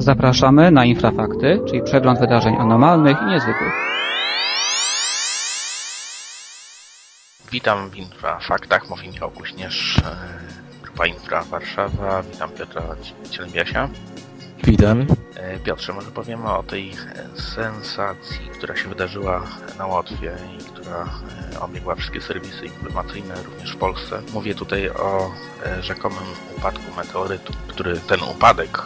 Zapraszamy na Infrafakty, czyli przegląd wydarzeń anormalnych i niezwykłych. Witam w Infrafaktach, mówi Michał Kuśnierz, e, Grupa Infra Warszawa. Witam Piotra Cielbiasia. Witam. E, Piotrze, może powiemy o tej sensacji, która się wydarzyła na Łotwie i która e, obiegła wszystkie serwisy informacyjne, również w Polsce. Mówię tutaj o rzekomym upadku meteorytu, który ten upadek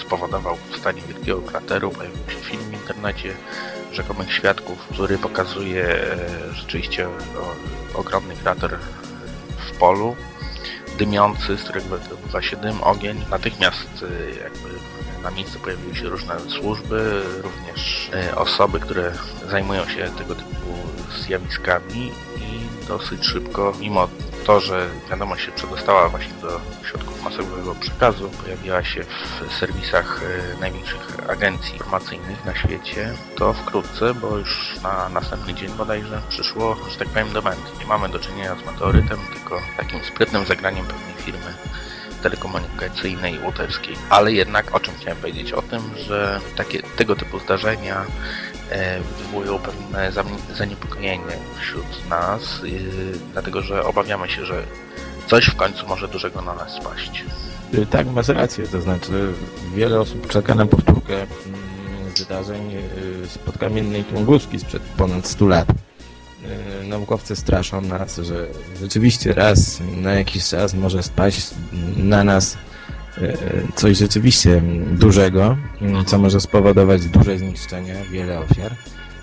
spowodował powstanie wielkiego krateru. Pojawił się film w internecie rzekomych świadków, który pokazuje rzeczywiście ogromny krater w polu dymiący, z którego wydobywa się dym, ogień. Natychmiast jakby na miejscu pojawiły się różne służby, również e, osoby, które zajmują się tego typu zjawiskami i dosyć szybko, mimo to, że wiadomość się przedostała właśnie do środków masowego przekazu, pojawiła się w serwisach e, największych agencji informacyjnych na świecie, to wkrótce, bo już na następny dzień bodajże przyszło, że tak powiem, dementi. Nie mamy do czynienia z meteorytem, tylko takim sprytnym zagraniem pewnej firmy telekomunikacyjnej łotewskiej. Ale jednak o czym chciałem powiedzieć? O tym, że takie, tego typu zdarzenia e, wywołują pewne zaniepokojenie wśród nas, e, dlatego że obawiamy się, że coś w końcu może dużego na nas spaść. Y, tak, masz rację, to znaczy wiele osób czeka na powtórkę mm, wydarzeń spod kamiennej Tunguski sprzed ponad 100 lat. Y, naukowcy straszą nas, że rzeczywiście raz na jakiś czas może spaść na nas y, coś rzeczywiście dużego, co może spowodować duże zniszczenia, wiele ofiar.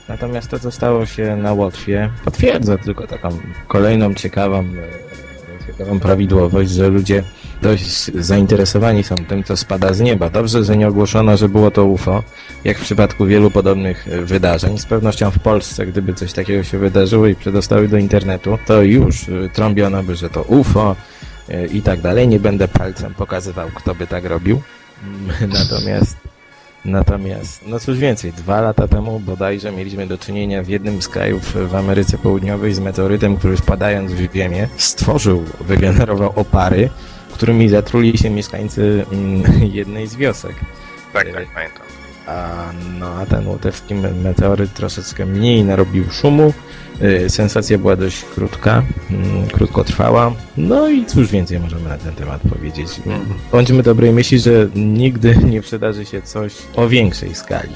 Natomiast to, co stało się na Łotwie, potwierdza tylko taką kolejną ciekawą, y, ciekawą prawidłowość, że ludzie dość zainteresowani są tym, co spada z nieba. Dobrze, że nie ogłoszono, że było to UFO, jak w przypadku wielu podobnych e, wydarzeń. Z pewnością w Polsce, gdyby coś takiego się wydarzyło i przedostały do internetu, to już e, trąbiono by, że to UFO e, i tak dalej. Nie będę palcem pokazywał, kto by tak robił. Natomiast Natomiast, no cóż więcej, dwa lata temu bodajże mieliśmy do czynienia w jednym z krajów w Ameryce Południowej z meteorytem, który spadając w ziemię stworzył, wygenerował opary, którymi zatruli się mieszkańcy mm, jednej z wiosek. Tak, tak, pamiętam. A, no, a ten łotewski meteoryt troszeczkę mniej narobił szumu. Y, sensacja była dość krótka, mm, krótko trwała. No i cóż więcej możemy na ten temat powiedzieć. Bądźmy dobrej myśli, że nigdy nie przydarzy się coś o większej skali.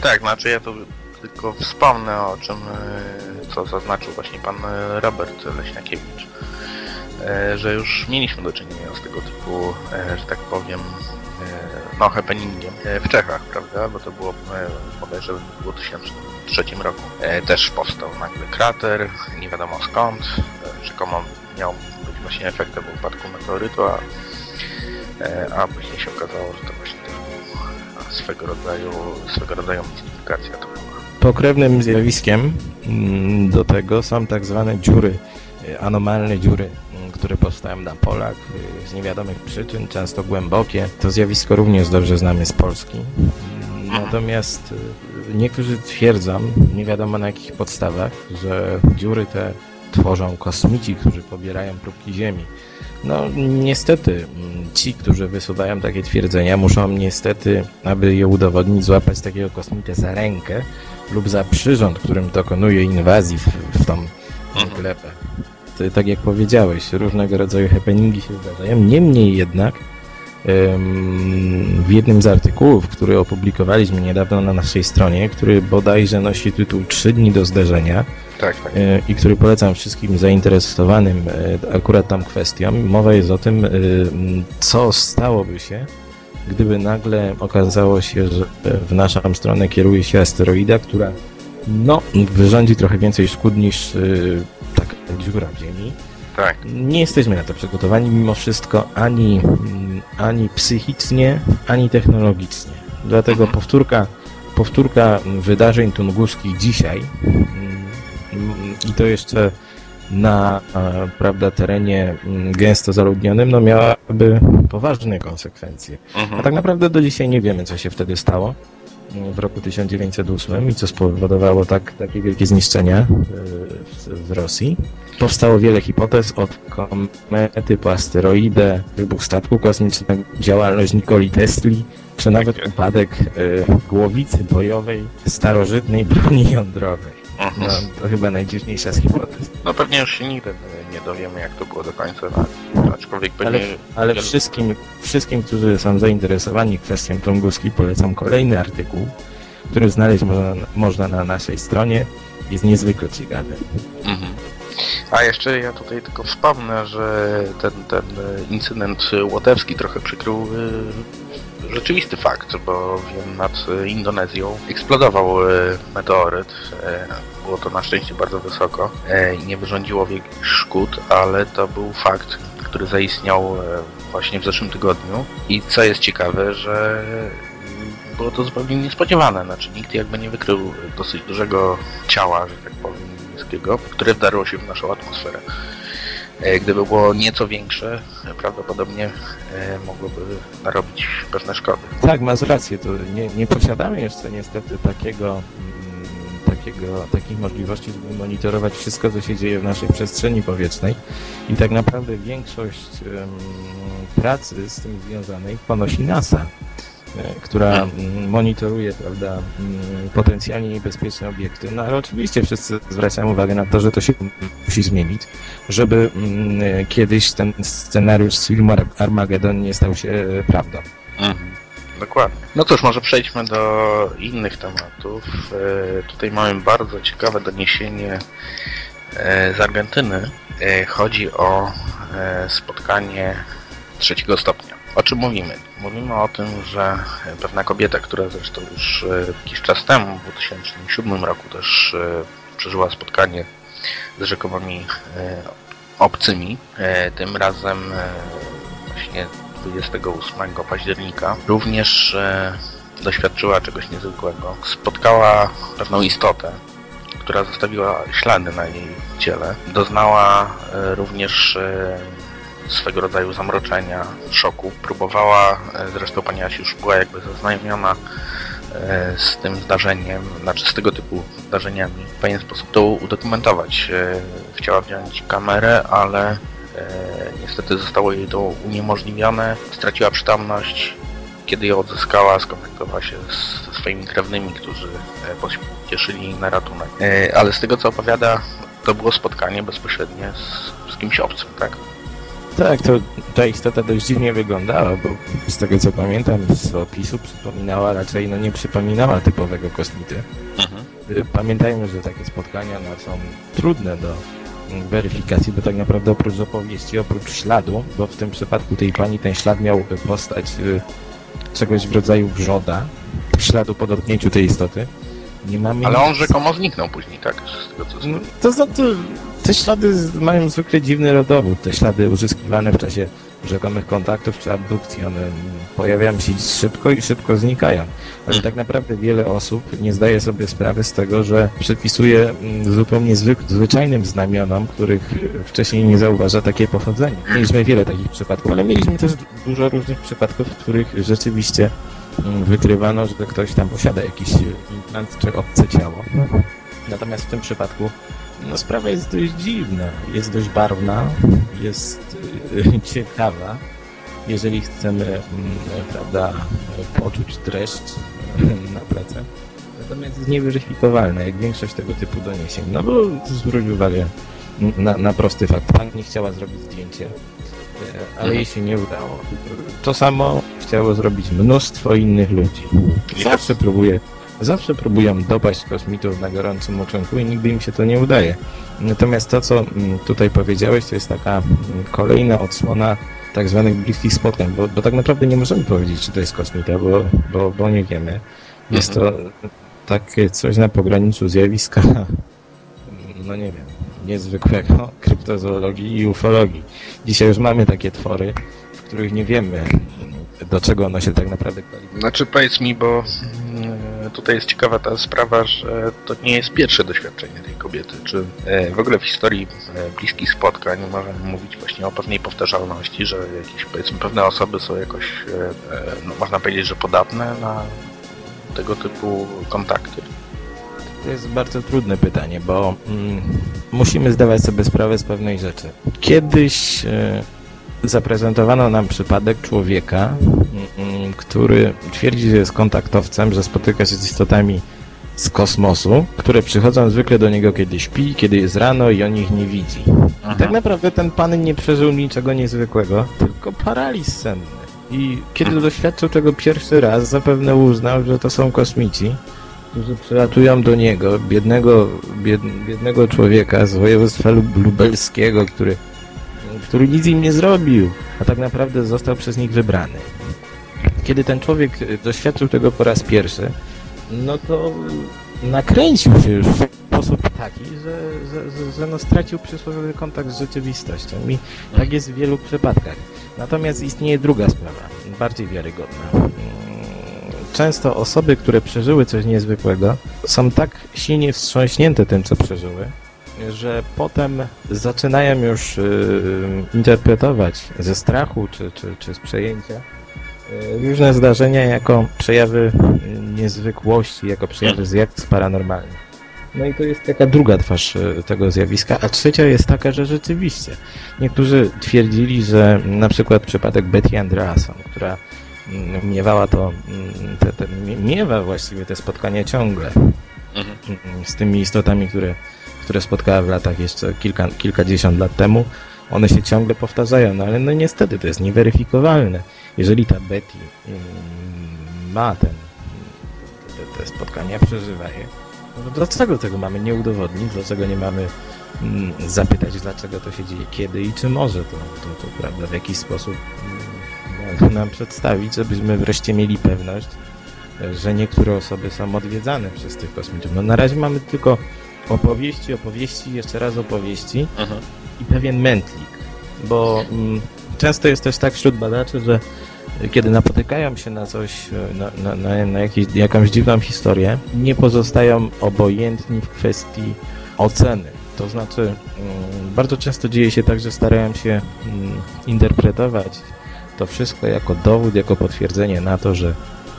Tak, znaczy ja tu tylko wspomnę o czym, y, co zaznaczył właśnie pan y, Robert Leśniakiewicz E, że już mieliśmy do czynienia z tego typu, e, że tak powiem, e, no happeningiem w Czechach, prawda, bo to było bodajże w 2003 roku. Też powstał nagle krater, nie wiadomo skąd, rzekomo miał być właśnie efektem upadku meteorytu, a, a później się okazało, że to właśnie też był swego rodzaju, swego rodzaju mistyfikacja to była. Pokrewnym zjawiskiem mm, do tego są tak zwane dziury, anomalne dziury które powstają na polach y, z niewiadomych przyczyn, często głębokie. To zjawisko również dobrze znamy z Polski. Natomiast y, niektórzy twierdzą, nie wiadomo na jakich podstawach, że dziury te tworzą kosmici, którzy pobierają próbki Ziemi. No niestety mm, ci, którzy wysuwają takie twierdzenia, muszą niestety, aby je udowodnić, złapać takiego kosmitę za rękę lub za przyrząd, którym dokonuje inwazji w, w tą glebę tak jak powiedziałeś, różnego rodzaju happeningi się zdarzają. Niemniej jednak w jednym z artykułów, który opublikowaliśmy niedawno na naszej stronie, który bodajże nosi tytuł Trzy dni do zdarzenia tak, tak. E, i który polecam wszystkim zainteresowanym e, akurat tam kwestią, mowa jest o tym, e, co stałoby się, gdyby nagle okazało się, że w naszą stronę kieruje się asteroida, która no, wyrządzi trochę więcej szkód niż dziura w ziemi. Tak. Nie jesteśmy na to przygotowani mimo wszystko ani, ani psychicznie, ani technologicznie. Dlatego powtórka, powtórka wydarzeń tunguskich dzisiaj mm, i to jeszcze na prawda, terenie mm, gęsto zaludnionym, no miałaby poważne konsekwencje. Mhm. A tak naprawdę do dzisiaj nie wiemy, co się wtedy stało w roku 1908 i co spowodowało tak, takie wielkie zniszczenia w, w Rosji. Powstało wiele hipotez od komety po asteroidę, wybuch statku kosmicznego, działalność Nikoli Tesli, czy nawet upadek y, głowicy bojowej starożytnej broni jądrowej. Mhm. No, to chyba najdziwniejsza z hipotez. No pewnie już się nigdy nie dowiemy, jak to było do końca, no, aczkolwiek Ale, pewnie... ale wielu- wszystkim, wszystkim, którzy są zainteresowani kwestią Tunguski, polecam kolejny artykuł, który znaleźć można, można na naszej stronie. Jest niezwykle ciekawy. Mhm. A jeszcze ja tutaj tylko wspomnę, że ten, ten incydent łotewski trochę przykrył e, rzeczywisty fakt, bo wiem, nad Indonezją eksplodował e, meteoryt. E, było to na szczęście bardzo wysoko i nie wyrządziło wielkich szkód, ale to był fakt, który zaistniał właśnie w zeszłym tygodniu. I co jest ciekawe, że było to zupełnie niespodziewane. Znaczy nikt jakby nie wykrył dosyć dużego ciała, że tak powiem, niskiego, które wdarło się w naszą atmosferę. E, Gdyby było nieco większe, prawdopodobnie e, mogłoby narobić pewne szkody. Tak, masz rację, to nie, nie posiadamy jeszcze niestety takiego, mm, takiego, takich możliwości, żeby monitorować wszystko, co się dzieje w naszej przestrzeni powietrznej i tak naprawdę większość em, pracy z tym związanej ponosi NASA, która mm, monitoruje, prawda, mm, potencjalnie niebezpieczne obiekty. No ale oczywiście wszyscy zwracają uwagę na to, że to się musi zmienić, żeby mm, kiedyś ten scenariusz z filmu Ar- Armageddon nie stał się e, prawdą. Dokładnie. No cóż, może przejdźmy do innych tematów. E, Tutaj mamy bardzo ciekawe doniesienie e, z Argentyny. E, Chodzi o e, spotkanie trzeciego stopnia. O czym mówimy? Mówimy o tym, że pewna kobieta, która zresztą już e, jakiś czas temu, w 2007 roku też e, przeżyła spotkanie z rzekomymi e, obcymi, tym razem właśnie 28 października również doświadczyła czegoś niezwykłego. Spotkała pewną istotę, która zostawiła ślady na jej ciele. Doznała również swego rodzaju zamroczenia, szoku. Próbowała, e, zresztą pani Asi już była jakby zaznajomiona e, z tym zdarzeniem, znaczy z tego typu zdarzeniami. W pewien sposób to udokumentować. E, Chciała wziąć kamerę, ale niestety zostało jej to uniemożliwione. Straciła przytomność. Kiedy ją odzyskała, skontaktowała się ze swoimi krewnymi, którzy pocieszyli jej na ratunek. Ale z tego co opowiada, to było spotkanie bezpośrednie z, z kimś obcym, tak? Tak, to ta istota dość dziwnie wyglądała, bo z tego co pamiętam z opisu przypominała raczej, no nie przypominała typowego kosmity. Mhm. Y, Pamiętajmy, że takie spotkania no, są trudne do weryfikacji, bo tak naprawdę oprócz opowieści, oprócz śladu, bo w tym przypadku tej pani ten ślad miał postać y, czegoś w rodzaju wrzoda, śladu po dotknięciu tej istoty. Nie mamy Ale on rzekomo zniknął później, tak? Tego co No, to, to, te ślady mają zwykle dziwny rodowód. Te ślady uzyskiwane w czasie rzekomych kontaktów czy abdukcji, one pojawiają się szybko i szybko znikają. Ale tak naprawdę wiele osób nie zdaje sobie sprawy z tego, że przypisuje mm, zupełnie zwyk- zwyczajnym znamionom, których wcześniej nie zauważa takie pochodzenie. Mieliśmy wiele takich przypadków, ale mieliśmy też dużo różnych przypadków, w których rzeczywiście wykrywano, że ktoś tam posiada jakiś e, implant czy obce ciało. Natomiast w tym przypadku no, sprawa jest dość dziwna, jest dość barwna, jest y, ciekawa. Jeżeli chcemy, mm, prawda, poczuć dreszcz na plecach. Natomiast jest nieweryfikowalna, jak większość tego typu doniesień. No bo zwróć uwagę na, na prosty fakt. Pani nie chciała zrobić zdjęcie, ale Mhm. jej się nie udało. To samo chciało zrobić mnóstwo innych ludzi. Zawsze próbuje Zawsze próbują dopaść kosmitów na gorącym uczynku i nigdy im się to nie udaje. Natomiast to, co mm, tutaj powiedziałeś, to jest taka mm, kolejna odsłona tak zwanych bliskich spotkań, bo, bo tak naprawdę nie możemy powiedzieć, czy to jest kosmita, bo, bo, bo nie wiemy. Jest to takie coś na pograniczu zjawiska, no nie wiem, niezwykłego kryptozoologii i ufologii. Dzisiaj już mamy takie twory, w których nie wiemy, do czego one się tak naprawdę kwalifikują. Znaczy powiedz mi, bo mm, tutaj jest ciekawa ta sprawa, że to nie jest pierwsze doświadczenie tej kobiety. Czy e, w ogóle w historii e, bliskich spotkań możemy mówić właśnie o pewnej powtarzalności, że jakieś powiedzmy pewne osoby są jakoś, e, no, można powiedzieć, że podatne na tego typu kontakty? To jest bardzo trudne pytanie, bo mm, musimy zdawać sobie sprawę z pewnej rzeczy. Kiedyś e, zaprezentowano nam przypadek człowieka, mm, który twierdzi, że jest kontaktowcem, że spotyka się z istotami z kosmosu, które przychodzą zwykle do niego, kiedy śpi, kiedy jest rano i on ich nie widzi. I tak naprawdę ten pan nie przeżył niczego niezwykłego, tylko paraliż senny. I kiedy doświadczył tego pierwszy raz, zapewne uznał, że to są kosmici, którzy przylatują do niego, biednego, bied, biednego człowieka z województwa lub- lubelskiego, który, który nic im nie zrobił, a tak naprawdę został przez nich wybrany. Kiedy ten człowiek y, doświadczył tego po raz pierwszy, no to nakręcił się już w sposób taki, że, że, że, że no stracił przysłowiowy kontakt z rzeczywistością i tak jest w wielu przypadkach. Natomiast istnieje druga sprawa, bardziej wiarygodna. Często osoby, które przeżyły coś niezwykłego, są tak silnie wstrząśnięte tym, co przeżyły, że potem zaczynają już yy, interpretować ze strachu czy, czy, czy z przejęcia yy, różne zdarzenia jako przejawy yy, niezwykłości, jako przejawy zjawisk paranormalnych. No i to jest taka druga twarz yy, tego zjawiska, a trzecia jest taka, że rzeczywiście niektórzy twierdzili, że na przykład przypadek Betty Andreason, która miewała to, mm, te, te, mie- miewa właściwie te spotkania ciągle Mhm. mm, z tymi istotami, które, które spotkała w latach jeszcze kilka, kilkadziesiąt lat temu, one się ciągle powtarzają, no ale no niestety to jest nieweryfikowalne. Jeżeli ta Betty mm, ma ten, te, te spotkania, przeżywa je, no dlaczego tego mamy nie udowodnić, dlaczego nie mamy zapytać, dlaczego to się dzieje, kiedy i czy może to, to, to prawda, w jakiś sposób nam przedstawić, żebyśmy wreszcie mieli pewność, że niektóre osoby są odwiedzane przez tych kosmitów. No na razie mamy tylko opowieści, opowieści, jeszcze raz opowieści Mhm. i pewien mętlik, bo mm, często jest też tak wśród badaczy, że kiedy napotykają się na coś, e, na, na, na, jakiś, jakąś dziwną historię, nie pozostają obojętni w kwestii oceny. To znaczy, mm, bardzo często dzieje się tak, że starają się mm, interpretować to wszystko jako dowód, jako potwierdzenie na to, że,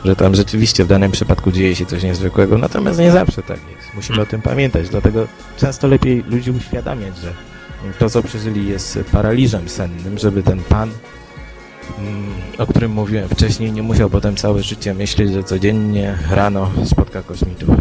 że tam rzeczywiście w danym przypadku dzieje się coś niezwykłego, natomiast nie zawsze tak jest. Musimy o tym pamiętać, dlatego często lepiej ludzi uświadamiać, że to, co przeżyli jest paraliżem sennym, żeby ten pan, mm, o którym mówiłem wcześniej, nie musiał potem całe życie myśleć, że codziennie rano spotka kosmitów.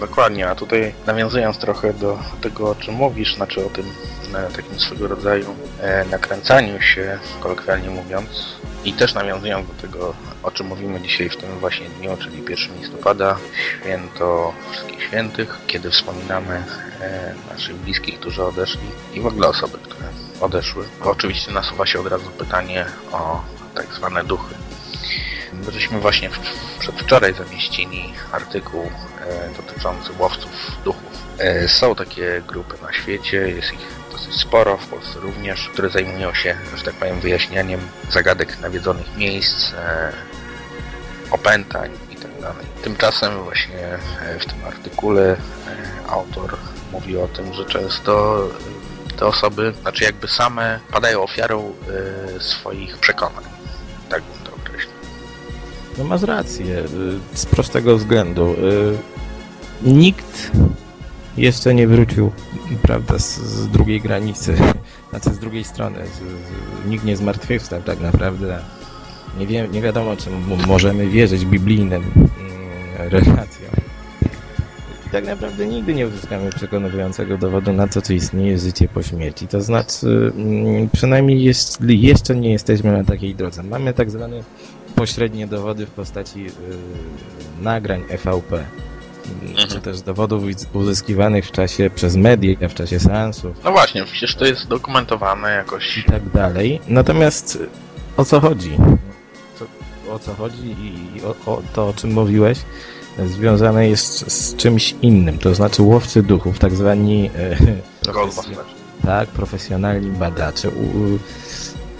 Dokładnie, a tutaj nawiązując trochę do tego, o czym mówisz, znaczy o tym e, takim swego rodzaju e, nakręcaniu się, kolokwialnie mówiąc, i też nawiązując do tego, o czym mówimy dzisiaj w tym właśnie dniu, czyli 1 listopada, święto Wszystkich Świętych, kiedy wspominamy e, naszych bliskich, którzy odeszli i w ogóle osoby, które odeszły. Bo oczywiście nasuwa się od razu pytanie o tak zwane duchy. Żeśmy właśnie przedwczoraj zamieścili artykuł e, dotyczący łowców duchów. E, są takie grupy na świecie, jest ich dosyć sporo, w Polsce również, które zajmują się, że tak powiem, wyjaśnianiem zagadek nawiedzonych miejsc, e, opętań itd. Tymczasem właśnie w tym artykule autor mówi o tym, że często te osoby, znaczy jakby same padają ofiarą swoich przekonań. Tak bym to określił. No masz rację, z prostego względu. Nikt jeszcze nie wrócił, prawda, z, z drugiej granicy, znaczy z drugiej strony. Z, z, nikt nie zmartwychwstał tak naprawdę. Nie, wie, nie wiadomo, czy możemy wierzyć biblijnym mm, relacjom. I tak naprawdę nigdy nie uzyskamy przekonującego dowodu na to, czy istnieje życie po śmierci. To znaczy, mm, przynajmniej jeszcze nie jesteśmy na takiej drodze. Mamy tak zwane pośrednie dowody w postaci y, nagrań EVP, y, Mhm. czy też dowodów uz- uzyskiwanych w czasie przez media, w czasie seansów No właśnie, przecież to jest dokumentowane jakoś. i tak dalej. Natomiast o co chodzi? Co, o co chodzi i, o, o to, o czym mówiłeś, związane jest z czymś innym, to znaczy łowcy duchów, tak zwani Ghostbusters. tak, profesjonalni badacze u,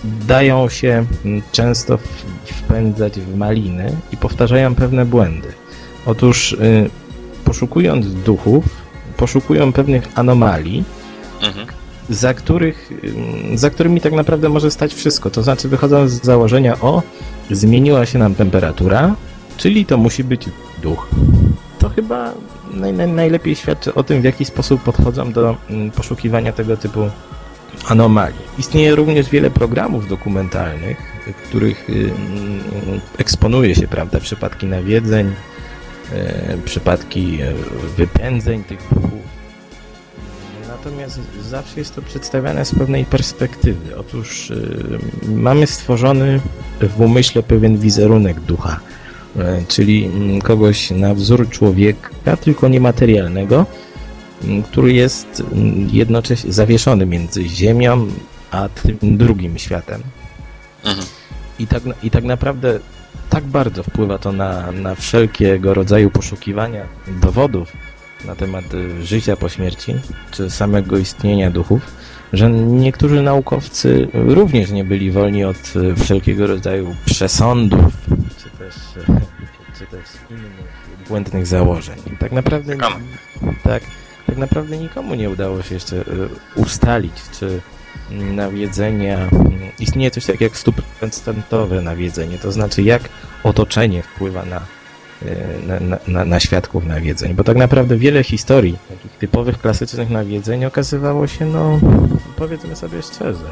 dają się często wpędzać w maliny i powtarzają pewne błędy. Otóż y, poszukując duchów, poszukują pewnych anomalii, Mhm. za, których, ym, za którymi tak naprawdę może stać wszystko. To znaczy wychodzą z założenia, o, zmieniła się nam temperatura, czyli to musi być duch. To chyba naj, naj, najlepiej świadczy o tym, w jaki sposób podchodzą do mm, poszukiwania tego typu anomalii. Istnieje również wiele programów dokumentalnych, w których y, mm, eksponuje się prawda, przypadki nawiedzeń, przypadki e, wypędzeń tych duchów. Natomiast zawsze jest to przedstawiane z pewnej perspektywy. Otóż y, mamy stworzony w umyśle pewien wizerunek ducha, e, czyli mm, kogoś na wzór człowieka, tylko niematerialnego, m, który jest mm, jednocześnie zawieszony między ziemią a tym drugim światem. Mhm. I tak, I tak naprawdę tak bardzo wpływa to na, na wszelkiego rodzaju poszukiwania dowodów na temat y, życia po śmierci, czy samego istnienia duchów, że niektórzy naukowcy również nie byli wolni od y, wszelkiego rodzaju przesądów, czy też, y, czy też innych błędnych założeń. Tak naprawdę tak, tak naprawdę nikomu nie udało się jeszcze ustalić, czy nawiedzenia, istnieje coś takiego jak stuprocentowe nawiedzenie, to znaczy jak otoczenie wpływa na, na, na, na, na świadków nawiedzeń, bo tak naprawdę wiele historii takich typowych, klasycznych nawiedzeń okazywało się, no powiedzmy sobie szczerze,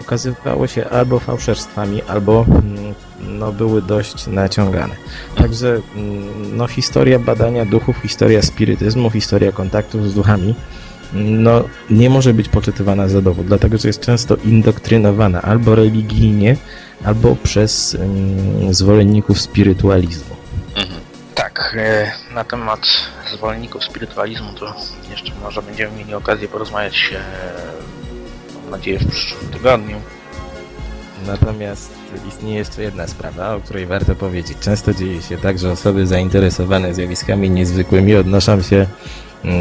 okazywało się albo fałszerstwami, albo mm, no, były dość naciągane. Także mm, no, historia badania duchów, historia spirytyzmu, historia kontaktów z duchami no, nie może być poczytywana za dowód, dlatego że jest często indoktrynowana albo religijnie, albo przez mm, zwolenników spirytualizmu. Mhm. Tak, e, na temat zwolenników spirytualizmu to jeszcze może będziemy mieli okazję porozmawiać, mam nadzieję, w przyszłym tygodniu. Natomiast istnieje jeszcze jedna sprawa, o której warto powiedzieć. Często dzieje się tak, że osoby zainteresowane zjawiskami niezwykłymi odnoszą się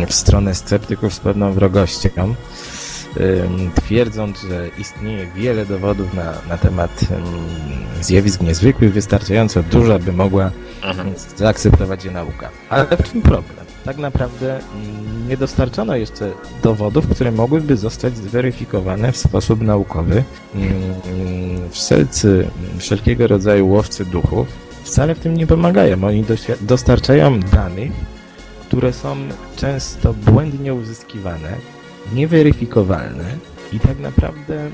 w stronę sceptyków z pewną wrogością, twierdząc, że istnieje wiele dowodów na, na temat zjawisk niezwykłych, wystarczająco dużo, by mogła Mhm. zaakceptować je nauka. Ale w czym problem? Tak naprawdę mm, nie dostarczono jeszcze dowodów, które mogłyby zostać zweryfikowane w sposób naukowy. Mm, Wszelcy, wszelkiego rodzaju łowcy duchów wcale w tym nie pomagają. Oni dostarczają danych, które są często błędnie uzyskiwane, nieweryfikowalne i tak naprawdę mm,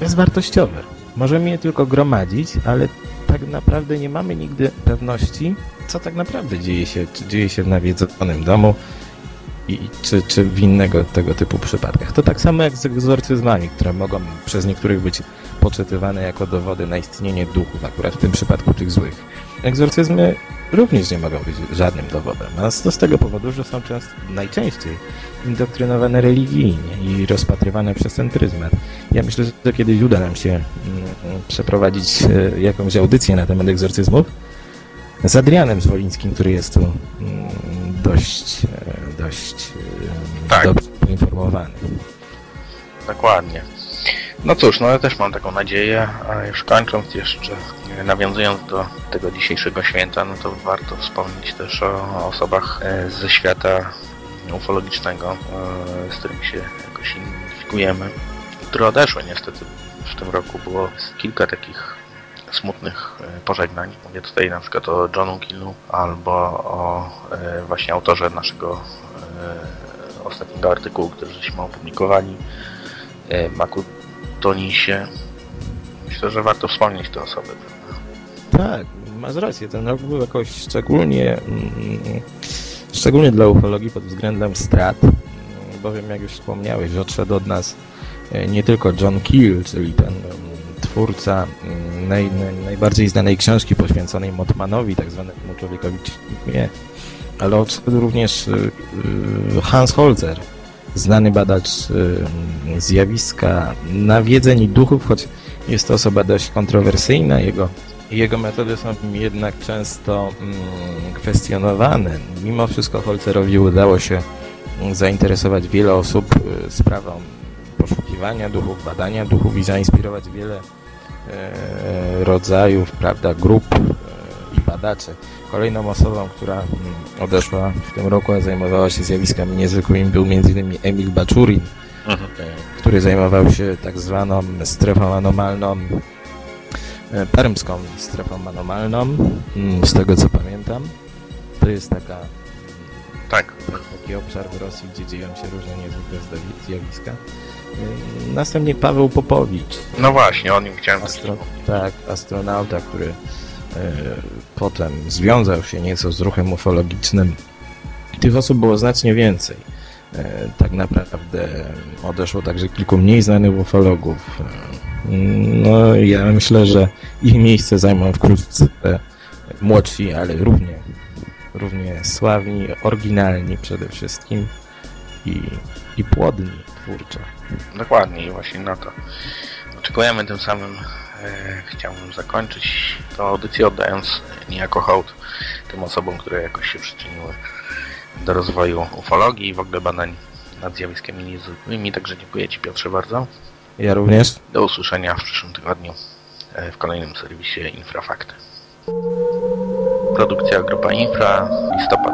bezwartościowe. Możemy je tylko gromadzić, ale tak naprawdę nie mamy nigdy pewności, co tak naprawdę dzieje się, czy dzieje się w nawiedzonym domu i czy, czy w innego tego typu przypadkach. To tak samo jak z egzorcyzmami, które mogą przez niektórych być poczytywane jako dowody na istnienie duchów, akurat w tym przypadku tych złych. Egzorcyzmy również nie mogą być żadnym dowodem, a to z tego powodu, że są często, najczęściej indoktrynowane religijnie i rozpatrywane przez ten pryzmat. Ja myślę, że kiedyś uda nam się mm, przeprowadzić e, jakąś audycję na temat egzorcyzmów z Adrianem Zwolińskim, który jest tu mm, dość, e, dość e, Tak. dobrze poinformowany. Dokładnie. No cóż, no ja też mam taką nadzieję, a już kończąc jeszcze, e, nawiązując do tego dzisiejszego święta, no to warto wspomnieć też o osobach e, ze świata ufologicznego, z którymi się jakoś identyfikujemy, które odeszły niestety. W tym roku było kilka takich smutnych pożegnań. Mówię tutaj na przykład o Johnu Killu albo o właśnie autorze naszego ostatniego artykułu, który żeśmy opublikowali, e, Makutonisie. Myślę, że warto wspomnieć te osoby. Tak, masz rację, ten rok był jakoś szczególnie, mm, szczególnie dla ufologii pod względem strat, mm, bowiem jak już wspomniałeś, odszedł od nas e, nie tylko John Keel, czyli ten mm, twórca mm, naj, najbardziej znanej książki poświęconej Motmanowi, tak zwanemu człowiekowi nie, ale odszedł również y, y, Hans Holzer, znany badacz y, zjawiska nawiedzeń i duchów, choć jest to osoba dość kontrowersyjna, jego jego metody są jednak często mm, kwestionowane. Mimo wszystko Holzerowi udało się mm, zainteresować wiele osób sprawą poszukiwania duchów, badania duchów i zainspirować wiele e, rodzajów, prawda, grup e, i badaczy. Kolejną osobą, która mm, odeszła w tym roku, a zajmowała się zjawiskami niezwykłymi był m.in. Emil Baczurin, e, który zajmował się tak zwaną strefą anomalną, e, permską strefą anomalną, mm, z tego co pamiętam. to jest taka Tak, taki obszar w Rosji, gdzie dzieją się różne niezwykłe zjawiska. Y, Następnie Paweł Popowicz, no właśnie, o nim chciałem astro, tak, astronauta, który potem związał się nieco z ruchem ufologicznym. Tych osób było znacznie więcej. Y, tak naprawdę odeszło także kilku mniej znanych ufologów. Y, No, ja myślę, że ich miejsce zajmą wkrótce młodsi, ale równie, równie sławni, oryginalni przede wszystkim i, i płodni twórczo. Dokładnie, właśnie na to oczekujemy. Tym samym e, chciałbym zakończyć tę audycję, oddając niejako hołd tym osobom, które jakoś się przyczyniły do rozwoju ufologii i w ogóle badań nad zjawiskami niezwykłymi. Także dziękuję Ci Piotrze bardzo. Ja również. Do usłyszenia w przyszłym tygodniu e, w kolejnym serwisie Infrafakty. Produkcja Grupa Infra, listopad